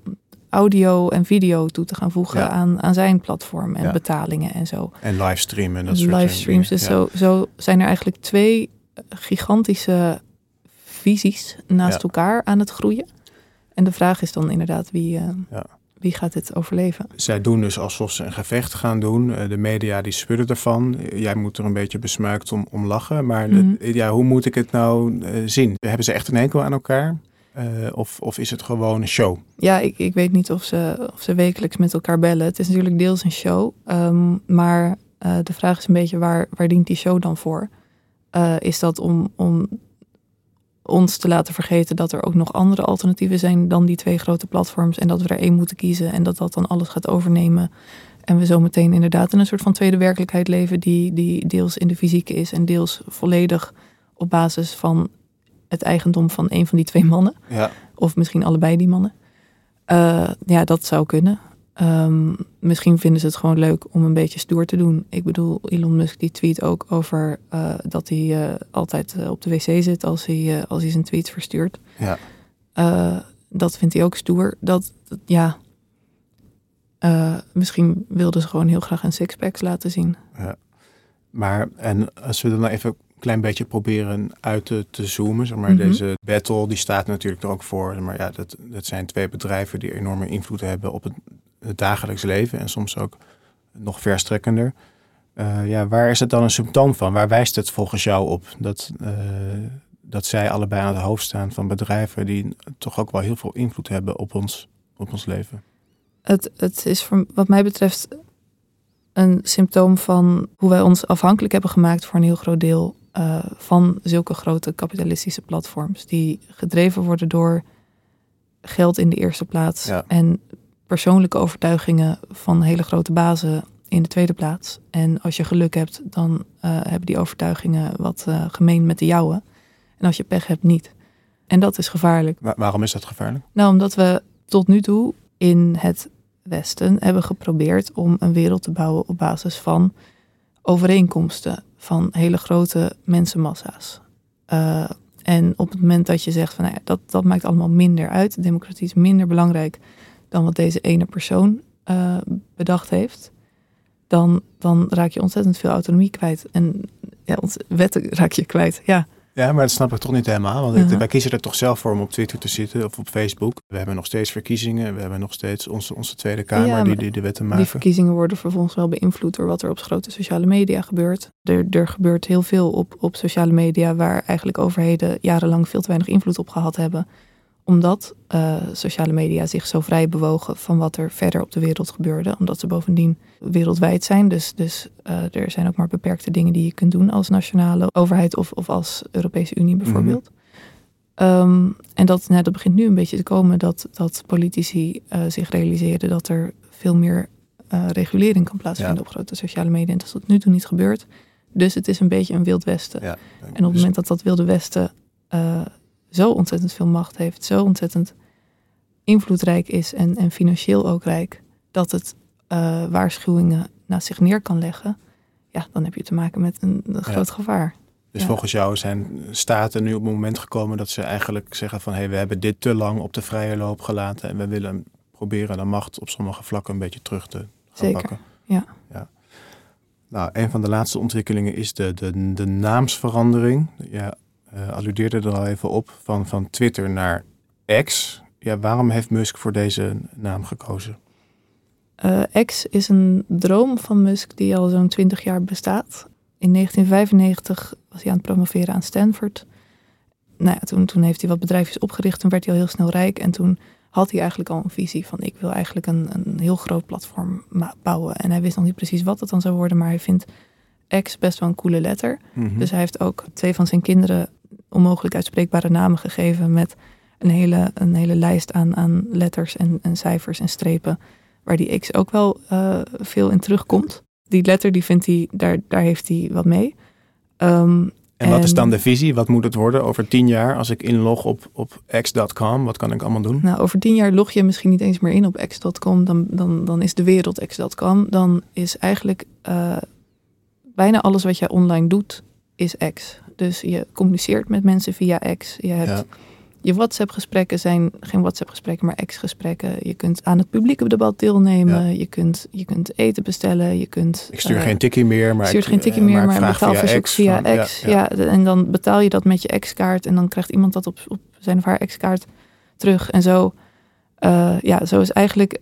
S9: audio en video toe te gaan voegen
S4: Ja.
S9: aan, aan zijn platform en
S4: Ja.
S9: betalingen en zo.
S4: En livestreamen en dat soort
S9: Livestreams.
S4: dingen.
S9: Dus zo, zo zijn er eigenlijk twee gigantische visies naast elkaar aan het groeien. En de vraag is dan inderdaad wie, eh, wie gaat dit overleven?
S4: Zij doen dus alsof ze een gevecht gaan doen. Eh, de media die spullen ervan. Jij moet er een beetje besmuikt om, om lachen. Maar
S9: Mhm.
S4: ja, hoe moet ik het nou eh, zien? Hebben ze echt een enkel aan elkaar? Eh, of, of is het gewoon een show?
S9: Ja, ik, ik weet niet of ze, of ze wekelijks met elkaar bellen. Het is natuurlijk deels een show. ehm, maar eh, de vraag is een beetje waar, waar dient die show dan voor? Eh, is dat om, om ons te laten vergeten dat er ook nog andere alternatieven zijn dan die twee grote platforms en dat we er één moeten kiezen en dat dat dan alles gaat overnemen en we zometeen inderdaad in een soort van tweede werkelijkheid leven die, die deels in de fysieke is en deels volledig op basis van het eigendom van een van die twee mannen.
S4: Ja.
S9: Of misschien allebei die mannen. Eh, ja, dat zou kunnen. Ehm, misschien vinden ze het gewoon leuk om een beetje stoer te doen. Ik bedoel, Elon Musk die tweet ook over eh, dat hij eh, altijd op de wc zit als hij, als hij zijn tweets verstuurt.
S4: Ja.
S9: Dat vindt hij ook stoer. Dat, dat- ja. Misschien wilden ze gewoon heel graag een sixpacks laten zien.
S4: Ja. Maar en als we dan even klein beetje proberen uit te, te zoomen, zeg maar,
S9: Mhm.
S4: deze battle die staat natuurlijk er ook voor. Maar ja, dat, dat zijn twee bedrijven die enorme invloed hebben op het, het dagelijks leven en soms ook nog verstrekkender. Eh, ja, waar is het dan een symptoom van? Waar wijst het volgens jou op dat, eh, dat zij allebei aan het hoofd staan van bedrijven die toch ook wel heel veel invloed hebben op ons, op ons leven?
S9: Het, het is voor, wat mij betreft een symptoom van hoe wij ons afhankelijk hebben gemaakt voor een heel groot deel eh, van zulke grote kapitalistische platforms. Die gedreven worden door geld in de eerste plaats
S4: Ja.
S9: en persoonlijke overtuigingen van hele grote bazen in de tweede plaats. En als je geluk hebt, dan eh, hebben die overtuigingen wat eh, gemeen met de jouwe. En als je pech hebt, niet. En dat is gevaarlijk.
S4: Wa- waarom is dat gevaarlijk?
S9: Nou, omdat we tot nu toe in het Westen hebben geprobeerd om een wereld te bouwen op basis van overeenkomsten van hele grote mensenmassa's. Eh, en op het moment dat je zegt van nou ja, dat, dat maakt allemaal minder uit, democratie is minder belangrijk dan wat deze ene persoon eh, bedacht heeft, dan, dan raak je ontzettend veel autonomie kwijt. En ja, wetten raak je kwijt. Ja,
S4: Ja, maar dat snap ik toch niet helemaal. Want
S9: Mhm.
S4: wij kiezen er toch zelf voor om op Twitter te zitten of op Facebook. We hebben nog steeds verkiezingen. We hebben nog steeds onze, onze Tweede Kamer
S9: Ja,
S4: die, die de wetten
S9: Die
S4: maken.
S9: verkiezingen worden vervolgens wel beïnvloed door wat er op grote sociale media gebeurt. Er, er gebeurt heel veel op, op sociale media waar eigenlijk overheden jarenlang veel te weinig invloed op gehad hebben. Omdat eh, sociale media zich zo vrij bewogen van wat er verder op de wereld gebeurde. Omdat ze bovendien wereldwijd zijn. Dus, dus eh, er zijn ook maar beperkte dingen die je kunt doen als nationale overheid of, of als Europese Unie bijvoorbeeld. Ehm, en dat, nou, dat begint nu een beetje te komen dat, dat politici eh, zich realiseren dat er veel meer regulering kan plaatsvinden
S4: Ja.
S9: op grote sociale media. En dat is tot nu toe niet gebeurd. Dus het is een beetje een wild westen.
S4: Ja.
S9: En op het
S4: Dus-
S9: moment dat dat wilde westen zo ontzettend veel macht heeft, zo ontzettend invloedrijk is en, en financieel ook rijk, dat het eh, waarschuwingen naast zich neer kan leggen, ja, dan heb je te maken met een, een groot gevaar.
S4: Dus
S9: Ja.
S4: volgens jou zijn staten nu op het moment gekomen dat ze eigenlijk zeggen van hé, hey, we hebben dit te lang op de vrije loop gelaten en we willen proberen de macht op sommige vlakken een beetje terug te gaan
S9: Zeker,
S4: pakken.
S9: ja.
S4: ja. Nou, een van de laatste ontwikkelingen is de, de, de naamsverandering. Ja, eh, alludeerde er al even op van, van Twitter naar X. Ja, waarom heeft Musk voor deze naam gekozen?
S9: Eh, X is een droom van Musk die al zo'n 20 jaar bestaat. In 1995 was hij aan het promoveren aan Stanford. Nou ja, toen, toen heeft hij wat bedrijfjes opgericht. Toen werd hij al heel snel rijk. En toen had hij eigenlijk al een visie van... ik wil eigenlijk een, een heel groot platform bouwen. En hij wist nog niet precies wat het dan zou worden. Maar hij vindt X best wel een coole letter.
S4: Mhm.
S9: Dus hij heeft ook twee van zijn kinderen onmogelijk uitspreekbare namen gegeven met een hele, een hele lijst aan, aan letters en, en cijfers en strepen, waar die X ook wel eh, veel in terugkomt. Die letter, die vindt hij, daar, daar heeft hij wat mee. Ehm,
S4: En wat is dan de visie? Wat moet het worden over tien jaar als ik inlog op, op x.com? Wat kan ik allemaal doen?
S9: Nou, over tien jaar log je misschien niet eens meer in op x.com. Dan, dan, dan is de wereld x.com. Dan is eigenlijk eh, bijna alles wat jij online doet, is X. Dus je communiceert met mensen via X. Je hebt
S4: Ja.
S9: je WhatsApp-gesprekken zijn geen WhatsApp-gesprekken, maar X-gesprekken. Je kunt aan het publieke debat deelnemen. Je, kunt, je kunt eten bestellen. Je kunt,
S4: Ik stuur
S9: eh,
S4: geen tikkie meer, maar
S9: stuurt
S4: ik,
S9: geen tikkie
S4: eh,
S9: meer,
S4: ik
S9: maar,
S4: vraag
S9: betaal via
S4: van-
S9: X. Ja, en dan betaal je dat met je X-kaart en dan krijgt iemand dat op, op zijn of haar X-kaart terug. En zo, eh, ja, zo is eigenlijk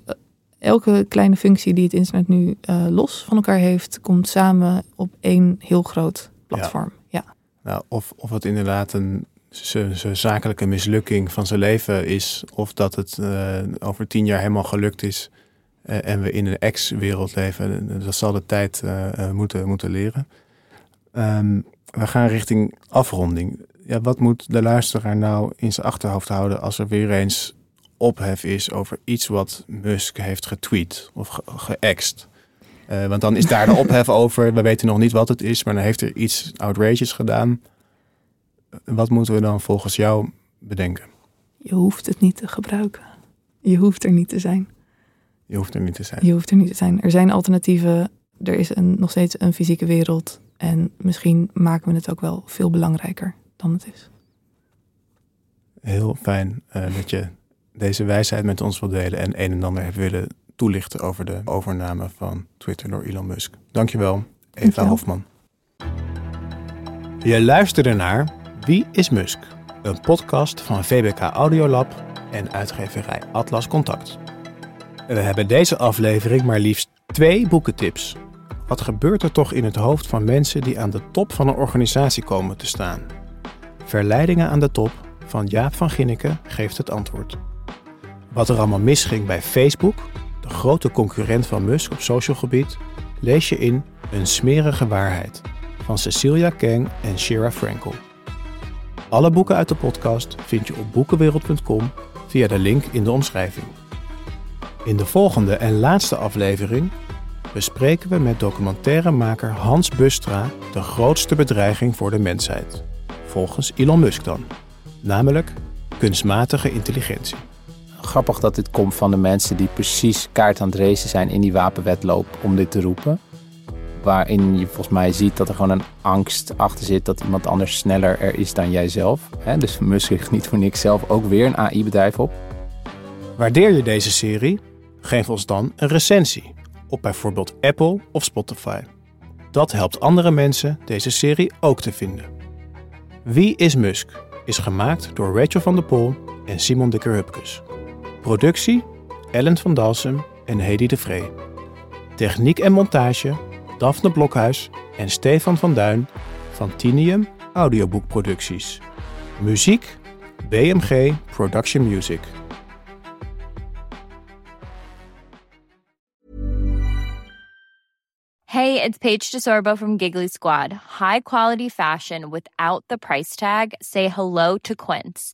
S9: elke kleine functie die het internet nu uh, los van elkaar heeft, komt samen op één heel groot platform. Ja.
S4: Nou, of, of het inderdaad een zijn zakelijke mislukking van zijn leven is, of dat het uh, over tien jaar helemaal gelukt is uh, en we in een ex-wereld leven. Dat zal de tijd uh, moeten, moeten leren. Um, we gaan richting afronding. Ja, wat moet de luisteraar nou in zijn achterhoofd houden als er weer eens ophef is over iets wat Musk heeft getweet of ge geëxt? Uh, want dan is daar de ophef over. We weten nog niet wat het is, maar dan heeft er iets outrageous gedaan. Wat moeten we dan volgens jou bedenken?
S9: Je hoeft het niet te gebruiken. Je hoeft er niet te zijn.
S4: Je hoeft er niet te zijn.
S9: Je hoeft er niet te zijn. Er zijn alternatieven. Er is een, nog steeds een fysieke wereld. En misschien maken we het ook wel veel belangrijker dan het is.
S4: Heel fijn uh, dat je deze wijsheid met ons wil delen en een en ander hebt willen toelichten over de overname van Twitter door Elon Musk. Dankjewel, Eva Dankjewel. Hofman. Je luisterde naar Wie is Musk? Een podcast van VBK Audiolab en uitgeverij Atlas Contact. We hebben deze aflevering maar liefst twee boekentips. Wat gebeurt er toch in het hoofd van mensen die aan de top van een organisatie komen te staan? Verleidingen aan de top van Jaap van Ginneken geeft het antwoord. Wat er allemaal misging bij Facebook, grote concurrent van Musk op social gebied, lees je in Een smerige waarheid van Cecilia Kang en Shira Frankel. Alle boeken uit de podcast vind je op boekenwereld.com via de link in de omschrijving. In de volgende en laatste aflevering bespreken we met documentairemaker Hans Bustra de grootste bedreiging voor de mensheid. Volgens Elon Musk dan. Namelijk kunstmatige intelligentie.
S10: Grappig dat dit komt van de mensen die precies kaart aan het racen zijn in die wapenwetloop om dit te roepen. Waarin je volgens mij ziet dat er gewoon een angst achter zit dat iemand anders sneller er is dan jijzelf. Dus Musk richt niet voor niks zelf ook weer een AI-bedrijf op.
S4: Waardeer je deze serie? Geef ons dan een recensie op bijvoorbeeld Apple of Spotify. Dat helpt andere mensen deze serie ook te vinden. Wie is Musk? is gemaakt door Rachel van der Pol en Simon Dikker-Hupkes. Productie Ellen van Dalsem en Hedy de Vree. Techniek en montage Daphne Blokhuis en Stefan van Duin van Tinium Audioboekproducties. Muziek BMG Production Music.
S11: Hey, it's Paige DeSorbo from Giggly Squad. High quality fashion without the price tag. Say hello to Quince.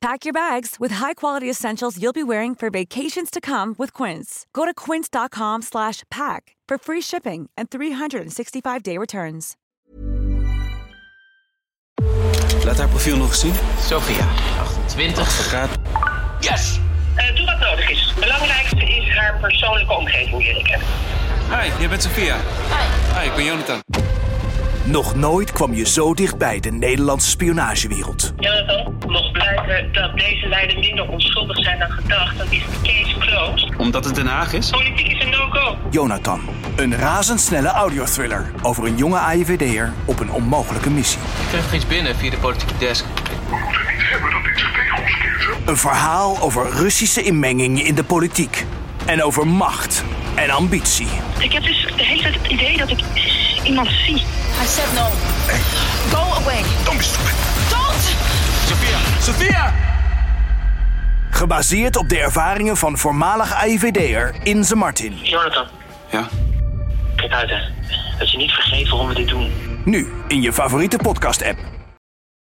S12: Pack your bags with high-quality essentials you'll be wearing for vacations to come with Quince. Go to quince.com slash pack for free shipping and 365-day returns.
S13: Laat haar profiel nog eens zien.
S14: Sophia, 28.
S13: Advocaat.
S14: Yes!
S15: Uh, doe wat nodig is. Het belangrijkste is haar persoonlijke omgeving leren kennen.
S13: Hi, jij bent Sophia.
S14: Hi.
S13: Hi, ik ben Jonathan.
S16: Nog nooit kwam je zo dichtbij de Nederlandse spionagewereld.
S15: Jonathan, mocht blijken dat deze leiden minder onschuldig zijn dan gedacht, dan is de case closed.
S13: Omdat het Den Haag is?
S15: Politiek is een no-go.
S16: Jonathan, een razendsnelle audiothriller over een jonge AIVD'er op een onmogelijke missie.
S14: Ik nog iets binnen via de politieke desk.
S16: Een verhaal over Russische inmenging in de politiek. En over macht en ambitie.
S15: Ik heb dus de hele tijd het idee dat ik iemand zie.
S17: I said no. Go away.
S16: Don't be stupid.
S17: Don't!
S13: Sophia! Sophia!
S16: Gebaseerd op de ervaringen van voormalig AIVD'er Inze Martin.
S15: Jonathan,
S13: Ja?
S15: kijk uit hè. Dat je niet vergeet waarom we dit doen.
S16: Nu in je favoriete podcast-app.